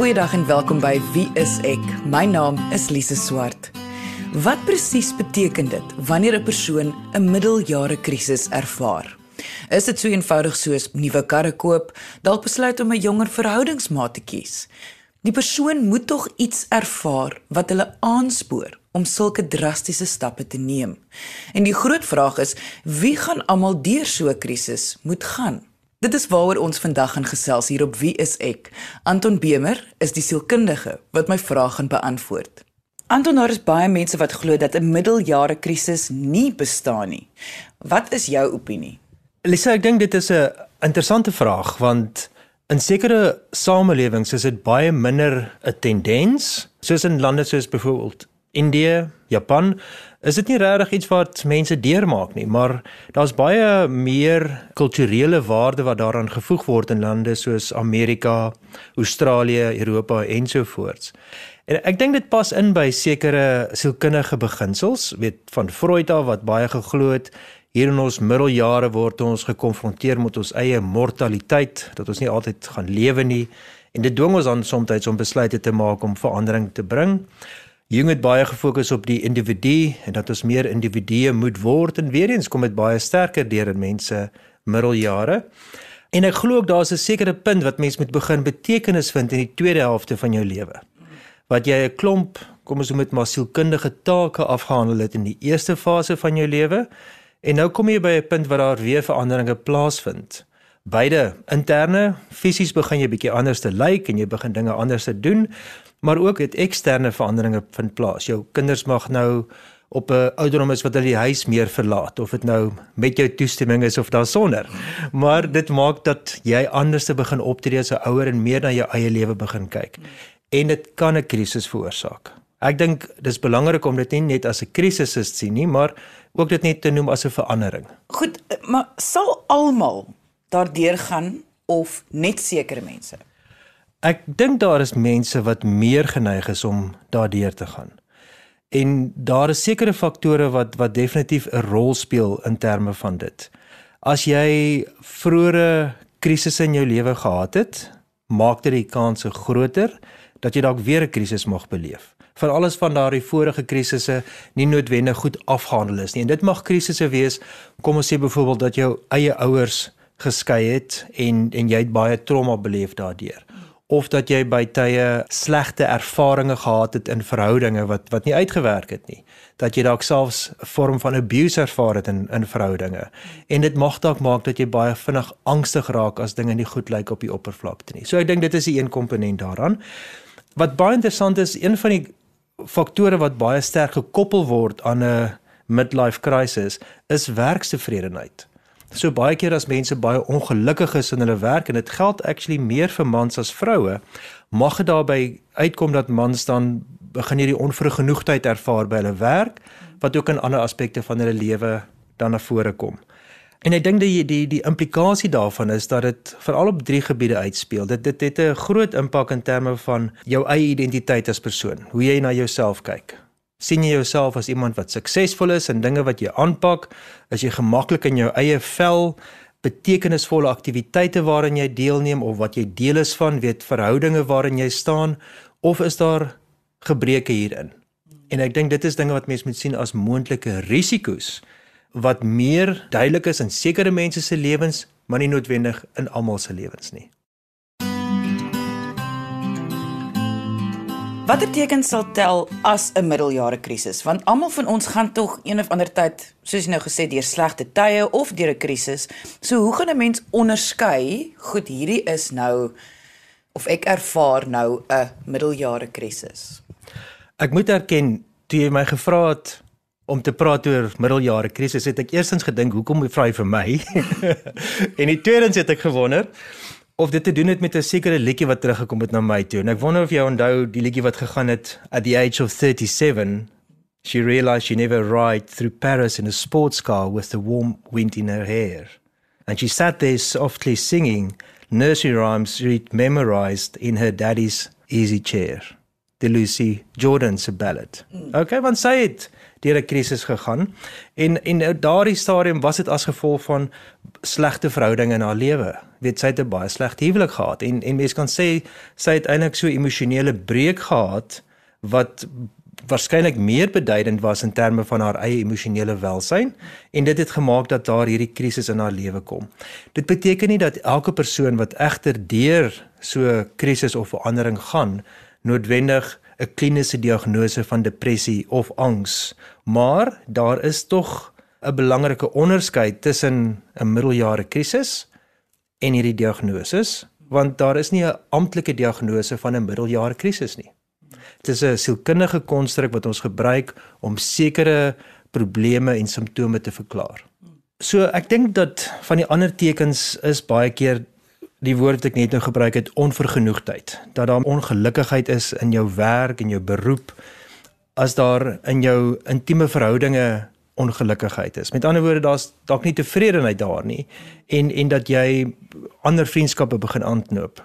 Goeiedag en welkom by Wie is ek? My naam is Lise Swart. Wat presies beteken dit wanneer 'n persoon 'n middeljare krisis ervaar? Is dit so eenvoudig soos nuwe karre koop, dalk besluit om 'n jonger verhoudingsmaat te kies? Die persoon moet tog iets ervaar wat hulle aanspoor om sulke drastiese stappe te neem. En die groot vraag is, wie gaan almal deur so 'n krisis moet gaan? Dit is waaroor ons vandag gaan gesels hier op Wie is ek? Anton Bemer is die sielkundige wat my vrae gaan beantwoord. Anton, daar is baie mense wat glo dat 'n middeljare krisis nie bestaan nie. Wat is jou opinie? Lisa, ek dink dit is 'n interessante vraag want in sekere samelewings is dit baie minder 'n tendens, soos in lande soos byvoorbeeld Indië, Japan, is dit nie regtig iets wat mense deurmaak nie, maar daar's baie meer kulturele waarde wat daaraan gevoeg word in lande soos Amerika, Australië, Europa ensovoorts. En ek dink dit pas in by sekere sielkundige beginsels, weet van Freud af wat baie geglo het hier in ons middeljare word ons gekonfronteer met ons eie mortaliteit, dat ons nie altyd gaan lewe nie en dit dwing ons dan soms om besluite te maak om verandering te bring. Jung het baie gefokus op die individu en dat ons meer individue moet word en weer eens kom dit baie sterker deur in mense middeljare. En ek glo ook daar's 'n sekere punt wat mens moet begin betekenis vind in die tweede helfte van jou lewe. Wat jy 'n klomp, kom ons noem dit maar sielkundige take afgehandel het in die eerste fase van jou lewe en nou kom jy by 'n punt waar daar weer veranderinge plaasvind. Beide interne, fisies begin jy bietjie anders te lyk en jy begin dinge anders te doen maar ook het eksterne veranderinge vind plaas. Jou kinders mag nou op 'n ouderdom is wat hulle die huis meer verlaat of dit nou met jou toestemming is of daar sonder. Maar dit maak dat jy anders te begin optree as 'n ouer en meer na jou eie lewe begin kyk. En dit kan 'n krisis veroorsaak. Ek dink dis belangrik om dit nie net as 'n krisis te sien nie, maar ook dit net te noem as 'n verandering. Goed, maar sal almal daardeur gaan of net sekere mense? Ek dink daar is mense wat meer geneig is om daardeur te gaan. En daar is sekere faktore wat wat definitief 'n rol speel in terme van dit. As jy vroeëre krisisse in jou lewe gehad het, maak dit die kans groter dat jy dalk weer 'n krisis mag beleef. Van alles van daardie vorige krisisse nie noodwendig goed afgehandel is nie. En dit mag krisisse wees, kom ons sê byvoorbeeld dat jou eie ouers geskei het en en jy het baie trauma beleef daardeur of dat jy by tye slegte ervarings gehad het in verhoudinge wat wat nie uitgewerk het nie. Dat jy dalk selfs 'n vorm van abuse ervaar het in in verhoudinge. En dit mag dalk maak dat jy baie vinnig angstig raak as dinge nie goed lyk op die oppervlakte nie. So ek dink dit is 'n een komponent daaraan. Wat baie interessant is een van die faktore wat baie sterk gekoppel word aan 'n midlife crisis is werkstevredenheid So baie keer as mense baie ongelukkig is in hulle werk en dit geld actually meer vir mans as vroue, mag dit daarby uitkom dat mans dan begin hierdie onvergenoegdheid ervaar by hulle werk wat ook in ander aspekte van hulle lewe dan na vore kom. En ek dink die die die implikasie daarvan is dat dit veral op drie gebiede uitspeel. Dit dit het 'n groot impak in terme van jou eie identiteit as persoon, hoe jy na jouself kyk sien jy jouself as iemand wat suksesvol is in dinge wat jy aanpak, as jy gemaklik in jou eie vel betekenisvolle aktiwiteite waarin jy deelneem of wat jy deel is van, weet verhoudinge waarin jy staan of is daar gebreke hierin? En ek dink dit is dinge wat mense moet sien as moontlike risiko's wat meer duidelik is in sekere mense se lewens, maar nie noodwendig in almal se lewens nie. Watter tekens sal tel as 'n middeljare krisis? Want almal van ons gaan tog een of ander tyd, soos jy nou gesê, deur slegte tye of deur 'n krisis. So hoe gaan 'n mens onderskei? Goed, hierdie is nou of ek ervaar nou 'n middeljare krisis. Ek moet erken, toe jy my gevra het om te praat oor middeljare krisis, het ek eersins gedink, hoekom vra jy vir my? en die tweedens het ek gewonder of dit te doen het met 'n sekere liedjie wat teruggekom het na my toe. En ek wonder of jy onthou die liedjie wat gegaan het at the age of 37 she realized she never ride through Paris in a sports car with the warm wind in her hair. And she sat there softly singing nursery rhymes she'd memorized in her daddy's easy chair. The Lucy Jordan's ballad. Okay, want sy het deur 'n krisis gegaan en en in daardie stadium was dit as gevolg van slegte verhoudinge in haar lewe. Weet sy het 'n baie slegte huwelik gehad en en mense kan sê sy het eintlik so emosionele breek gehad wat waarskynlik meer beduidend was in terme van haar eie emosionele welsyn en dit het gemaak dat daar hierdie krisis in haar lewe kom. Dit beteken nie dat elke persoon wat egter deur so krisis of verandering gaan noodwendig 'n kliniese diagnose van depressie of angs, maar daar is tog 'n belangrike onderskeid tussen 'n middeljare krisis en hierdie diagnose, want daar is nie 'n amptelike diagnose van 'n middeljare krisis nie. Dit is 'n sielkundige konstruk wat ons gebruik om sekere probleme en simptome te verklaar. So ek dink dat van die ander tekens is baie keer die woord wat ek net nou gebruik het onvergenoegdheid, dat daar ongelukkigheid is in jou werk en jou beroep as daar in jou intieme verhoudinge ongelukkigheid is. Met ander woorde daar's dalk nie tevredenheid daar nie en en dat jy ander vriendskappe begin aanknoop.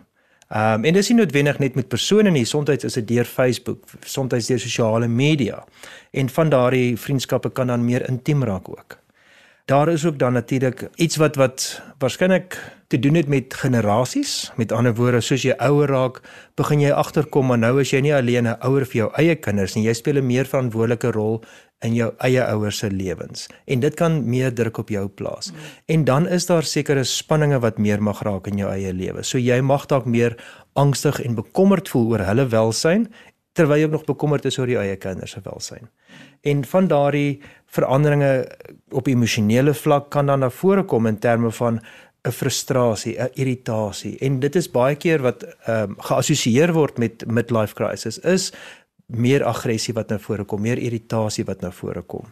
Ehm um, en dis nie noodwendig net met persone nie, soms is dit deur Facebook, soms deur sosiale media. En van daardie vriendskappe kan dan meer intiem raak ook. Daar is ook dan natuurlik iets wat wat waarskynlik te doen het met generasies. Met ander woorde, soos jy ouer raak, begin jy agterkom maar nou is jy nie alleen 'n ouer vir jou eie kinders nie, jy speel 'n meer verantwoordelike rol in jou eie ouers se lewens en dit kan meer druk op jou plaas. Mm. En dan is daar sekere spanninge wat meer mag raak in jou eie lewe. So jy mag dalk meer angstig en bekommerd voel oor hulle welsyn terwyl jy nog bekommerd is oor jou eie kinders se welsyn. En van daardie veranderinge op emosionele vlak kan dan na vore kom in terme van 'n frustrasie, 'n irritasie en dit is baie keer wat ehm um, geassosieer word met midlife crisis is meer aggressie wat nou voorkom, meer irritasie wat nou voorkom.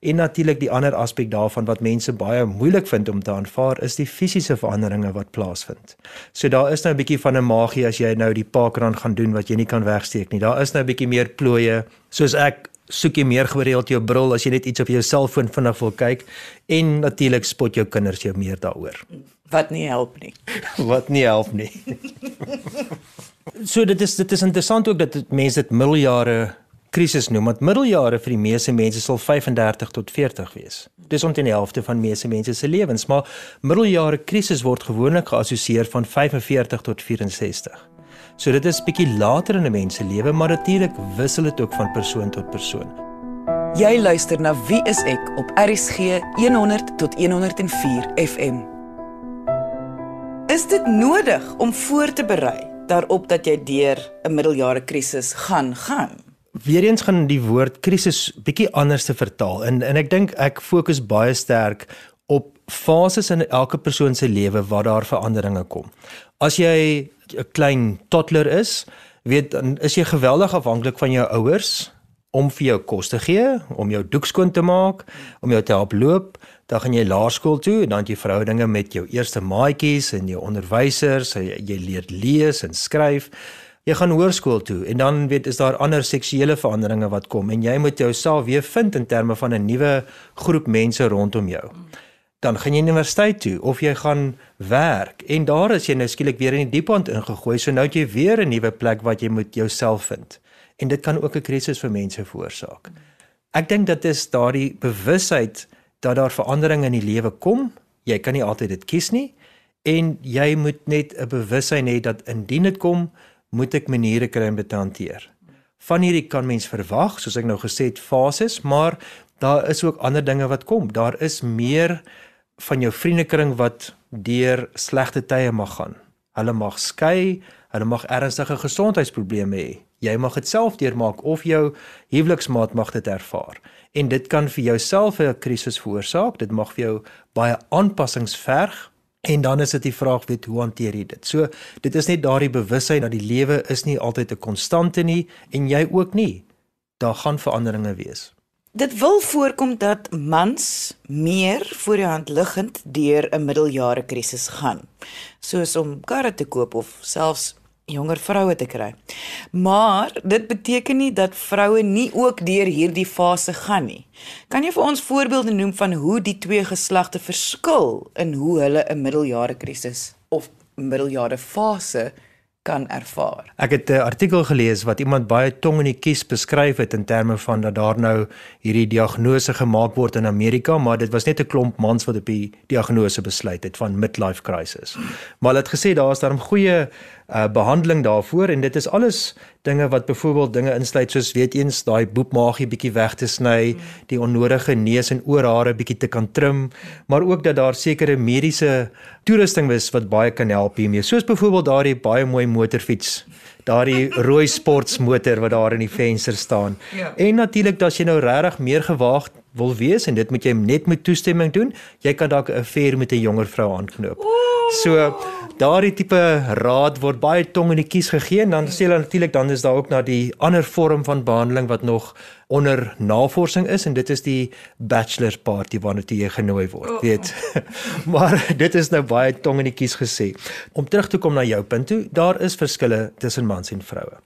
En natuurlik die ander aspek daarvan wat mense baie moeilik vind om te aanvaar is die fisiese veranderinge wat plaasvind. So daar is nou 'n bietjie van 'n magie as jy nou die parkrun gaan doen wat jy nie kan wegsteek nie. Daar is nou 'n bietjie meer plooie. Soos ek soek jy meer gereeld jou bril as jy net iets op jou selfoon vinnig wil kyk en natuurlik spot jou kinders jou meer daaroor. Wat nie help nie. wat nie help nie. So dit is dit is interessant ook dat mense dit middeljare krisis noem want middeljare vir die meeste mense sal 35 tot 40 wees. Dis omtrent die helfte van meeste mense se lewens, maar middeljare krisis word gewoonlik geassosieer van 45 tot 64. So dit is bietjie later in 'n mens se lewe, maar natuurlik wissel dit ook van persoon tot persoon. Jy luister na Wie is ek op RCG 100 tot 104 FM. Is dit nodig om voor te berei daarop dat jy deur 'n middeljare krisis gaan gaan. Weereens gaan die woord krisis bietjie anders te vertaal en en ek dink ek fokus baie sterk op fases in elke persoon se lewe waar daar veranderinge kom. As jy 'n klein toddler is, weet dan is jy geweldig afhanklik van jou ouers om vir jou kos te gee, om jou doek skoon te maak, om jou te help loop, dan gaan jy laerskool toe en dan jy verhoudinge met jou eerste maatjies en jou onderwysers, jy, jy leer lees en skryf. Jy gaan hoërskool toe en dan weet is daar ander seksuele veranderinge wat kom en jy moet jouself weer vind in terme van 'n nuwe groep mense rondom jou. Dan gaan jy universiteit toe of jy gaan werk en daar is jy nou skielik weer in die diep end ingegooi. So nou het jy weer 'n nuwe plek wat jy moet jouself vind. En dit kan ook 'n krisis vir mense veroorsaak. Ek dink dat is daardie bewusheid dat daar veranderinge in die lewe kom. Jy kan nie altyd dit kies nie en jy moet net 'n bewussyn hê dat indien dit kom, moet ek maniere kry om dit te hanteer. Van hierdie kan mens verwag, soos ek nou gesê het, fases, maar daar is ook ander dinge wat kom. Daar is meer van jou vriendekring wat deur slegte tye mag gaan. Hulle mag skei, hulle mag ernstige gesondheidsprobleme hê. Jy mag dit self deurmaak of jou huweliksmaat mag dit ervaar en dit kan vir jouself 'n krisis veroorsaak. Dit mag vir jou baie aanpassings verg en dan is dit die vraag weet hoe hanteer jy dit. So dit is net daardie bewussyn dat die lewe is nie altyd 'n konstante nie en jy ook nie. Daar gaan veranderinge wees. Dit wil voorkom dat mans meer voor jou hand liggend deur 'n middeljare krisis gaan, soos om karre te koop of selfs jonger vroue te kry. Maar dit beteken nie dat vroue nie ook deur hierdie fase gaan nie. Kan jy vir ons voorbeelde noem van hoe die twee geslagte verskil in hoe hulle 'n middeljare krisis of middeljare fase kan ervaar. Ek het 'n artikel gelees wat iemand baie tong in die kies beskryf het in terme van dat daar nou hierdie diagnose gemaak word in Amerika, maar dit was net 'n klomp mans wat op die diagnose besluit het van midlife crisis. Maar hulle het gesê daar is daarom goeie uh behandeling daarvoor en dit is alles dinge wat byvoorbeeld dinge insluit soos weet eens daai boepmaagie bietjie weg te sny, die onnodige neus en oorhare bietjie te kan trim, maar ook dat daar sekere mediese toerusting is wat baie kan help hiermee. Soos byvoorbeeld daardie baie mooi motorfiets daardie rooi sportsmotor wat daar in die venster staan. Ja. En natuurlik as jy nou regtig meer gewaag wil wees en dit moet jy net met toestemming doen, jy kan dalk 'n affair met 'n jonger vrou aanknoop. So daardie tipe raad word baie tong in die kies gegee en dan sê hulle natuurlik dan is daar ook na die ander vorm van behandeling wat nog onder navorsing is en dit is die bachelor party waarna jy genooi word, oh. weet. maar dit is nou baie tong in die kies gesê. Om terug te kom na jou punt toe, daar is verskille tussen mans en vroue.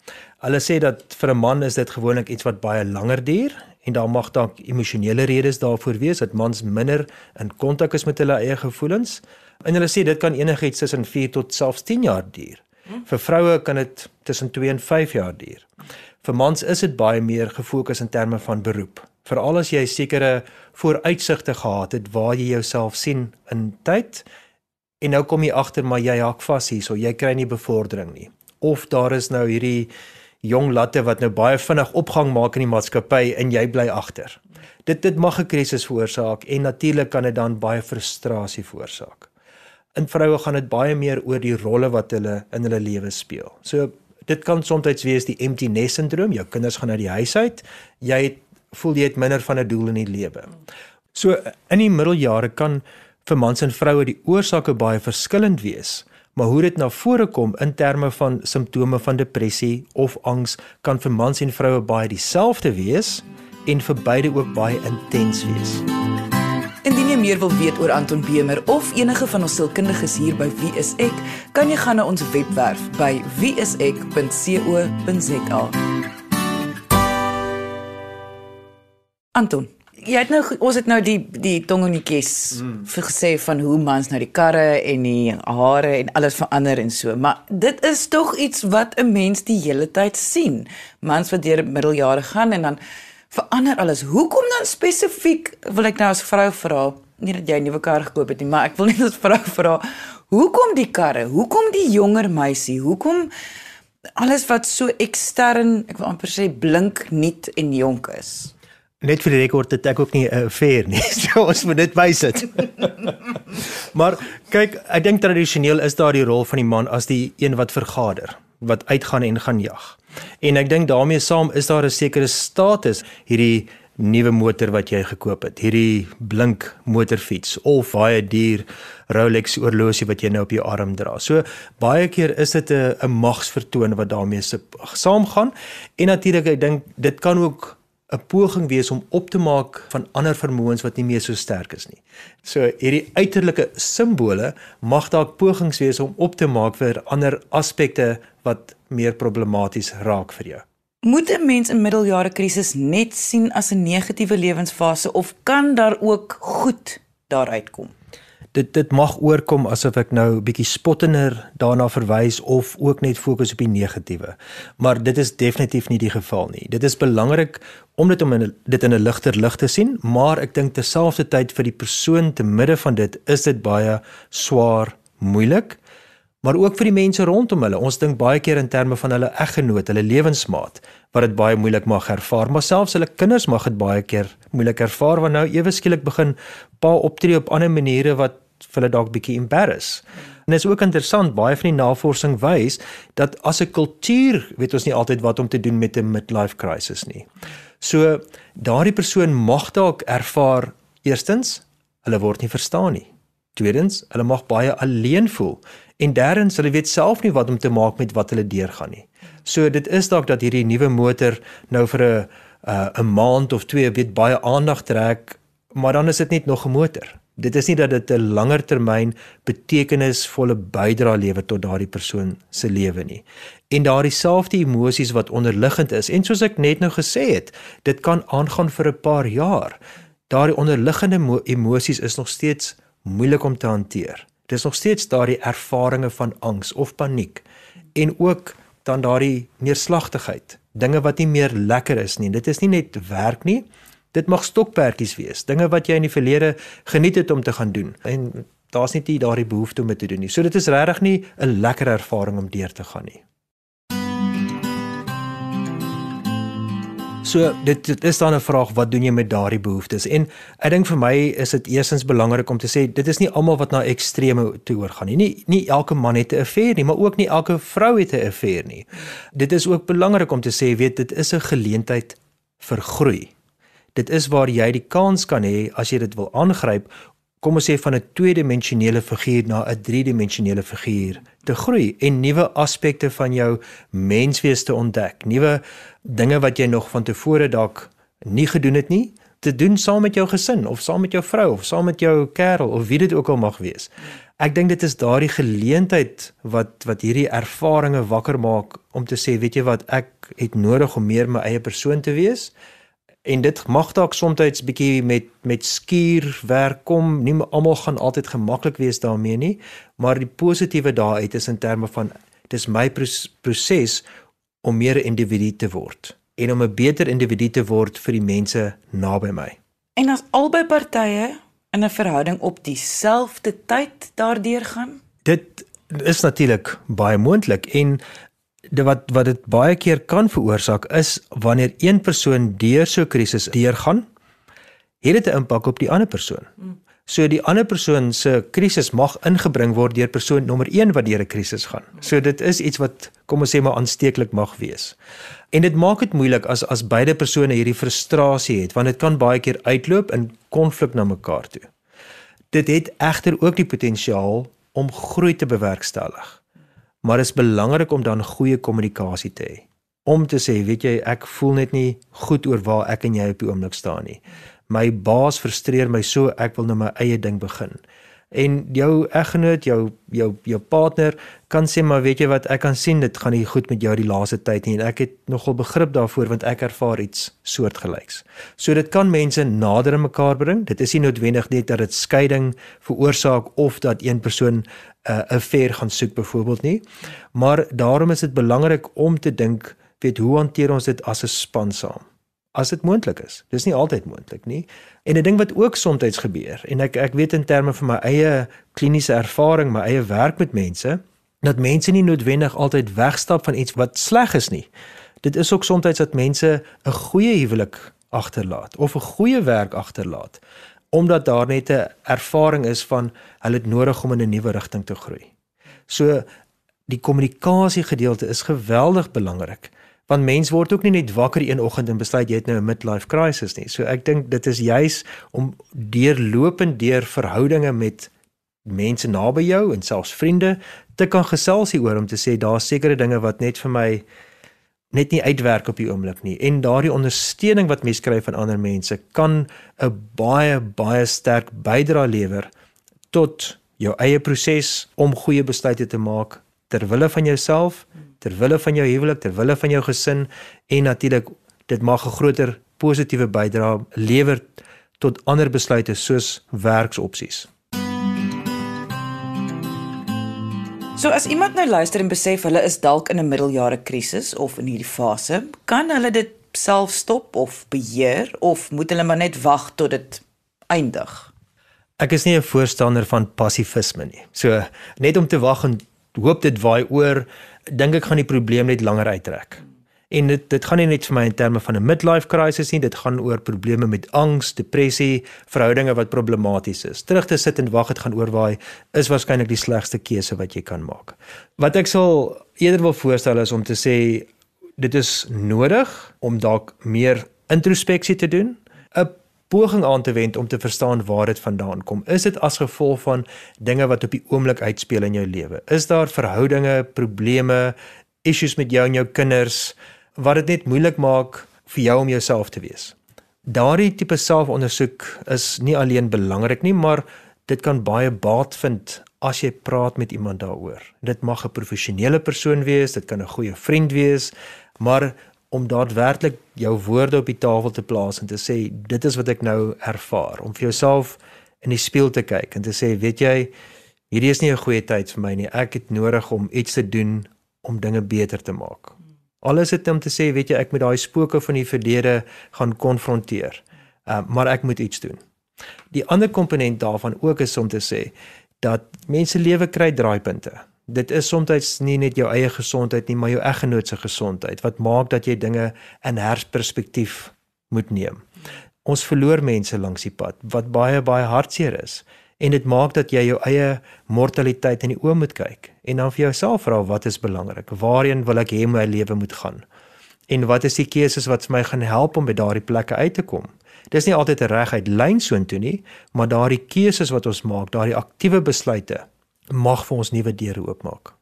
Hulle sê dat vir 'n man is dit gewoonlik iets wat baie langer duur en daar mag dalk emosionele redes daarvoor wees dat mans minder in kontak is met hulle eie gevoelens. En hulle sê dit kan enigiets tussen 4 tot selfs 10 jaar duur. Vir vroue kan dit tussen 2 en 5 jaar duur. Vir mans is dit baie meer gefokus in terme van beroep. Veral as jy sekere vooruitsigte gehad het waar jy jouself sien in tyd en nou kom jy agter maar jy hak vas hierso, jy kry nie bevordering nie. Of daar is nou hierdie jong latte wat nou baie vinnig opgang maak in die maatskappy en jy bly agter. Dit dit mag 'n krisis veroorsaak en natuurlik kan dit dan baie frustrasie veroorsaak. In vroue gaan dit baie meer oor die rolle wat hulle in hulle lewe speel. So dit kan soms wees die empty nest sindroom, jou kinders gaan uit die huis uit, jy het, voel jy het minder van 'n doel in die lewe. So in die middeljare kan vir mans en vroue die oorsake baie verskillend wees maar hoe dit na vore kom in terme van simptome van depressie of angs kan vir mans en vroue baie dieselfde wees en vir beide ook baie intens wees. Meer wil weet oor Anton Bemer of enige van ons sielkundiges hier by Wie is ek, kan jy gaan na ons webwerf by wieisek.co.za. Anton, jy het nou ons het nou die die tongenetjies mm. gesê van hoe mans nou die karre en die hare en alles verander en so, maar dit is tog iets wat 'n mens die hele tyd sien. Mans wat deur middeljare gaan en dan verander alles. Hoekom dan spesifiek wil ek nou as vrou vra, nie dat jy 'n nuwe kar gekoop het nie, maar ek wil net as vrou vra, hoekom die karre? Hoekom die jonger meisie? Hoekom alles wat so ekstern, ek wil amper sê blink, nuut en jonk is? Net vir die rekord het ek ook nie 'n uh, fair nie. So ons moet dit wys dit. maar kyk, ek dink tradisioneel is daar die rol van die man as die een wat vergader, wat uitgaan en gaan jag. En ek dink daarmee saam is daar 'n sekere status hierdie nuwe motor wat jy gekoop het, hierdie blink motorfiets of baie duur Rolex oorlosie wat jy nou op jou arm dra. So baie keer is dit 'n 'n magsvertoon wat daarmee saamgaan en natuurlik ek dink dit kan ook 'n poging wees om op te maak van ander vermoëns wat nie meer so sterk is nie. So hierdie uiterlike simbole mag dalk pogings wees om op te maak vir ander aspekte wat meer problematies raak vir jou. Moet 'n mens 'n middeljare krisis net sien as 'n negatiewe lewensfase of kan daar ook goed daaruit kom? dit dit mag oorkom asof ek nou bietjie spottender daarna verwys of ook net fokus op die negatiewe. Maar dit is definitief nie die geval nie. Dit is belangrik om dit om in dit in 'n ligter lig te sien, maar ek dink terselfdertyd vir die persoon te midde van dit is dit baie swaar, moeilik, maar ook vir die mense rondom hulle. Ons dink baie keer in terme van hulle eggenoot, hulle lewensmaat wat dit baie moeilik mag ervaar, maar selfs hulle kinders mag dit baie keer moeilik ervaar want nou ewe skielik begin pa optree op ander maniere wat vir hulle dalk bietjie embarrass. En dit is ook interessant, baie van die navorsing wys dat as 'n kultuur weet ons nie altyd wat om te doen met 'n midlife crisis nie. So daardie persoon mag dalk ervaar eerstens hulle word nie verstaan nie. Tweedens, hulle mag baie alleen voel en derdens, hulle weet self nie wat om te maak met wat hulle deurgaan nie. So dit is dalk dat hierdie nuwe motor nou vir 'n uh, 'n maand of twee weet baie aandag trek, maar dan is dit net nog 'n motor. Dit is nie dat dit 'n langer termyn betekenisvolle bydrae lewer tot daardie persoon se lewe nie. En daardie selfde emosies wat onderliggend is en soos ek net nou gesê het, dit kan aangaan vir 'n paar jaar. Daardie onderliggende emosies is nog steeds moeilik om te hanteer. Dis nog steeds daardie ervarings van angs of paniek. en ook dan daardie neerslagtigheid, dinge wat nie meer lekker is nie. Dit is nie net werk nie. Dit mag stokperdjies wees, dinge wat jy in die verlede geniet het om te gaan doen. En daar's net nie daardie behoefte om dit te doen nie. So dit is regtig nie 'n lekker ervaring om deur te gaan nie. So dit, dit is dan 'n vraag wat doen jy met daardie behoeftes? En ek dink vir my is dit eersins belangrik om te sê dit is nie almal wat na ekstreme toe oorgaan nie. Nie nie elke man het 'n affair nie, maar ook nie elke vrou het 'n affair nie. Dit is ook belangrik om te sê weet dit is 'n geleentheid vir groei. Dit is waar jy die kans kan hê as jy dit wil aangryp kom ons sê van 'n tweedimensionele figuur na 'n driedimensionele figuur te groei en nuwe aspekte van jou menswees te ontdek, nuwe dinge wat jy nog van tevore dalk nie gedoen het nie, te doen saam met jou gesin of saam met jou vrou of saam met jou kerel of wie dit ook al mag wees. Ek dink dit is daardie geleentheid wat wat hierdie ervarings wakker maak om te sê, weet jy wat, ek het nodig om meer my eie persoon te wees en dit mag dalk soms bietjie met met skuur werk kom. Nie almal gaan altyd gemaklik wees daarmee nie, maar die positiewe daaruit is in terme van dis my proses om meer 'n individu te word en om 'n beter individu te word vir die mense naby my. En as albei partye in 'n verhouding op dieselfde tyd daardeur gaan? Dit is natuurlik baie moontlik en de wat wat dit baie keer kan veroorsaak is wanneer een persoon deur so 'n krisis deurgaan, het dit 'n impak op die ander persoon. So die ander persoon se krisis mag ingebring word deur persoon nommer 1 wat deur 'n krisis gaan. So dit is iets wat kom ons sê maar aansteeklik mag wees. En dit maak dit moeilik as as beide persone hierdie frustrasie het want dit kan baie keer uitloop in konflik na mekaar toe. Dit het egter ook die potensiaal om groei te bewerkstellig maar dit is belangrik om dan goeie kommunikasie te hê. Om te sê, weet jy, ek voel net nie goed oor waar ek en jy op die oomblik staan nie. My baas frustreer my so, ek wil nou my eie ding begin. En jou eggenoot, jou jou jou partner kan sê maar weet jy wat, ek kan sien dit gaan nie goed met jou die laaste tyd nie en ek het nogal begrip daarvoor want ek ervaar iets soortgelyks. So dit kan mense nader aan mekaar bring. Dit is nie noodwendig net dat dit skeiding veroorsaak of dat een persoon 'n uh, affair gaan soek byvoorbeeld nie. Maar daarom is dit belangrik om te dink, weet hoe hanteer ons dit as 'n span saam? As dit moontlik is. Dis nie altyd moontlik nie. En 'n ding wat ook soms gebeur en ek ek weet in terme van my eie kliniese ervaring, my eie werk met mense, dat mense nie noodwendig altyd wegstap van iets wat sleg is nie. Dit is ook soms dat mense 'n goeie huwelik agterlaat of 'n goeie werk agterlaat omdat daar net 'n ervaring is van hulle het nodig om in 'n nuwe rigting te groei. So die kommunikasie gedeelte is geweldig belangrik want mens word ook nie net wakker een oggend en besluit jy het nou 'n midlife crisis nie. So ek dink dit is juis om deurlopend deur verhoudinge met mense naby jou en selfs vriende te kan gesels hieroor om te sê daar's sekere dinge wat net vir my net nie uitwerk op die oomblik nie en daardie ondersteuning wat mens kry van ander mense kan 'n baie baie sterk bydrae lewer tot jou eie proses om goeie besluite te maak ter wille van jouself, ter wille van jou huwelik, ter wille van jou gesin en natuurlik dit mag 'n groter positiewe bydrae lewer tot ander besluite soos werksopsies. So as iemand nou luister en besef hulle is dalk in 'n middeljare krisis of in hierdie fase, kan hulle dit self stop of beheer of moet hulle maar net wag tot dit eindig? Ek is nie 'n voorstander van passivisme nie. So net om te wag en hoop dit waai oor, dink ek gaan die probleem net langer uittrek. En dit dit gaan nie net vir my in terme van 'n midlife crisis nie, dit gaan oor probleme met angs, depressie, verhoudinge wat problematies is. Terug te sit en wag dit gaan oorwaai is waarskynlik die slegste keuse wat jy kan maak. Wat ek sal eerder wil voorstel is om te sê dit is nodig om dalk meer introspeksie te doen, 'n poging aan te wend om te verstaan waar dit vandaan kom. Is dit as gevolg van dinge wat op die oomblik uitspeel in jou lewe? Is daar verhoudinge, probleme, issues met jou en jou kinders? wat dit net moeilik maak vir jou om jouself te wees. Daardie tipe selfondersoek is nie alleen belangrik nie, maar dit kan baie baat vind as jy praat met iemand daaroor. Dit mag 'n professionele persoon wees, dit kan 'n goeie vriend wees, maar om daadwerklik jou woorde op die tafel te plaas en te sê dit is wat ek nou ervaar, om vir jouself in die spieël te kyk en te sê, weet jy, hierdie is nie 'n goeie tyd vir my nie. Ek het nodig om iets te doen om dinge beter te maak. Al is dit om te sê, weet jy, ek moet daai spooke van die verlede gaan konfronteer. Uh, maar ek moet iets doen. Die ander komponent daarvan ook is om te sê dat mense lewe kry draaipunte. Dit is soms nie net jou eie gesondheid nie, maar jou eggenoot se gesondheid wat maak dat jy dinge in hersperspektief moet neem. Ons verloor mense langs die pad wat baie baie hartseer is en dit maak dat jy jou eie mortaliteit in die oë moet kyk en dan vir jouself vra wat is belangrik? Waarheen wil ek hê my lewe moet gaan? En wat is die keuses wat vir my gaan help om by daardie plekke uit te kom? Dis nie altyd 'n reguit lyn soontoe nie, maar daardie keuses wat ons maak, daardie aktiewe besluite mag vir ons nuwe deure oopmaak.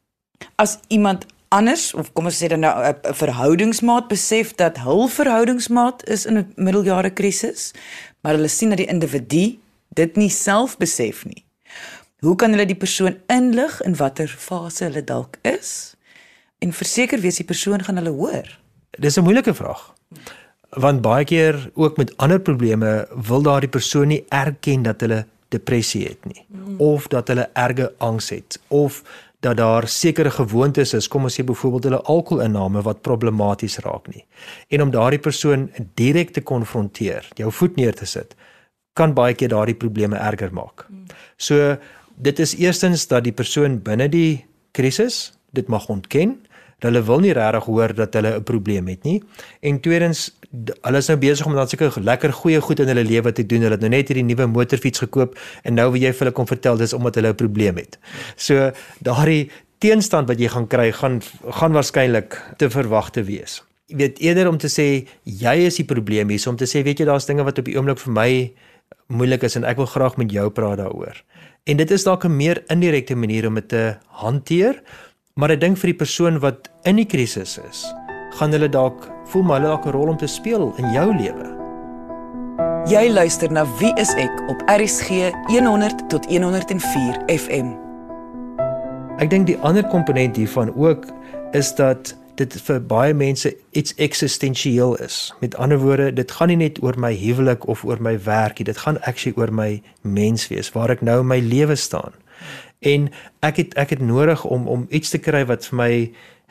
As iemand anders of kom ons sê dan nou 'n verhoudingsmaat besef dat hul verhoudingsmaat is in 'n middeljare krisis, maar hulle sien dat die individu dit nie self besef nie. Hoe kan hulle die persoon inlig in watter fase hulle dalk is? En verseker wees die persoon gaan hulle hoor. Dis 'n moeilike vraag. Want baie keer ook met ander probleme wil daardie persoon nie erken dat hulle depressie het nie mm. of dat hulle erge angs het of dat daar sekere gewoontes is, kom ons sê byvoorbeeld hulle alkoholinname wat problematies raak nie. En om daardie persoon direk te konfronteer, jou voet neer te sit, kan baie keer daardie probleme erger maak. So dit is eerstens dat die persoon binne die krisis dit mag ontken Hulle wil nie regtig hoor dat hulle 'n probleem het nie. En tweedens, hulle is nou besig om dan seker lekker goeie goed in hulle lewe te doen. Hulle het nou net hierdie nuwe motorfiets gekoop en nou wil jy vir hulle kom vertel dis omdat hulle 'n probleem het. So daardie teenstand wat jy gaan kry, gaan gaan waarskynlik te verwagte wees. Jy weet eerder om te sê jy is die probleem hier, om te sê weet jy daar's dinge wat op die oomblik vir my moeilik is en ek wil graag met jou praat daaroor. En dit is dalk 'n meer indirekte manier om dit te hanteer Maar ek dink vir die persoon wat in die krisis is, gaan hulle dalk voel maar hulle dalk 'n rol om te speel in jou lewe. Jy luister na Wie is ek op RSG 100 tot 104 FM. Ek dink die ander komponent hiervan ook is dat dit vir baie mense iets eksistensieel is. Met ander woorde, dit gaan nie net oor my huwelik of oor my werk nie, dit gaan actually oor my menswees, waar ek nou in my lewe staan en ek het ek het nodig om om iets te kry wat vir my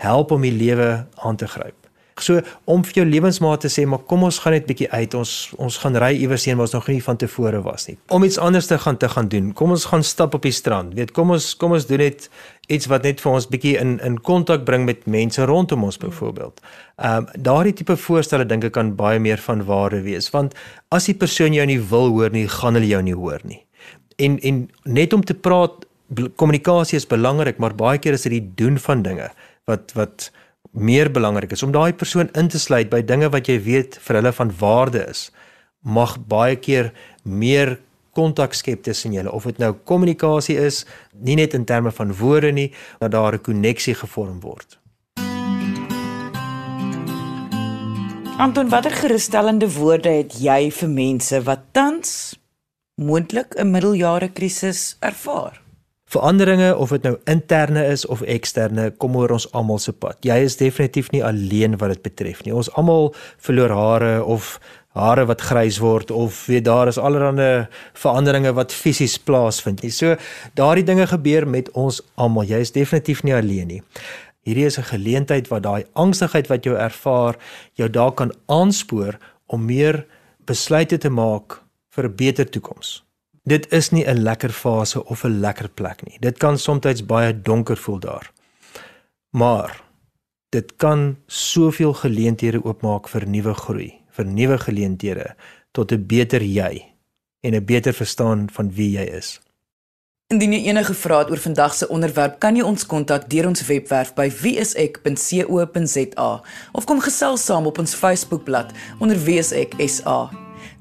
help om die lewe aan te gryp. So om vir jou lewensmaat te sê, maar kom ons gaan net bietjie uit. Ons ons gaan ry iewers heen waar ons nog nie van tevore was nie. Om iets anders te gaan te gaan doen. Kom ons gaan stap op die strand. Weet, kom ons kom ons doen net iets wat net vir ons bietjie in in kontak bring met mense rondom ons byvoorbeeld. Ehm um, daardie tipe voorstelle dink ek kan baie meer van waarde wees want as die persoon jou nie wil hoor nie, gaan hulle jou nie hoor nie. En en net om te praat kommunikasie is belangrik, maar baie keer is dit die doen van dinge wat wat meer belangrik is om daai persoon in te sluit by dinge wat jy weet vir hulle van waarde is. Mag baie keer meer kontak skep tussen julle of dit nou kommunikasie is, nie net in terme van woorde nie, dat daar 'n koneksie gevorm word. Anton, watter gerusstellende woorde het jy vir mense wat tans moontlik 'n middeljare krisis ervaar? Veranderinge of dit nou interne is of eksterne kom oor ons almal se pad. Jy is definitief nie alleen wat dit betref nie. Ons almal verloor hare of hare wat grys word of weet daar is allerlei veranderinge wat fisies plaasvind. So daardie dinge gebeur met ons almal. Jy is definitief nie alleen nie. Hierdie is 'n geleentheid wat daai angstigheid wat jy ervaar jou dalk kan aanspoor om meer besluite te maak vir 'n beter toekoms dit is nie 'n lekker fase of 'n lekker plek nie. Dit kan soms baie donker voel daar. Maar dit kan soveel geleenthede oopmaak vir nuwe groei, vir nuwe geleenthede tot 'n beter jy en 'n beter verstaan van wie jy is. Indien jy enige vrae het oor vandag se onderwerp, kan jy ons kontak deur ons webwerf by wieisek.co.za of kom gesels saam op ons Facebookblad onder wieisek.sa.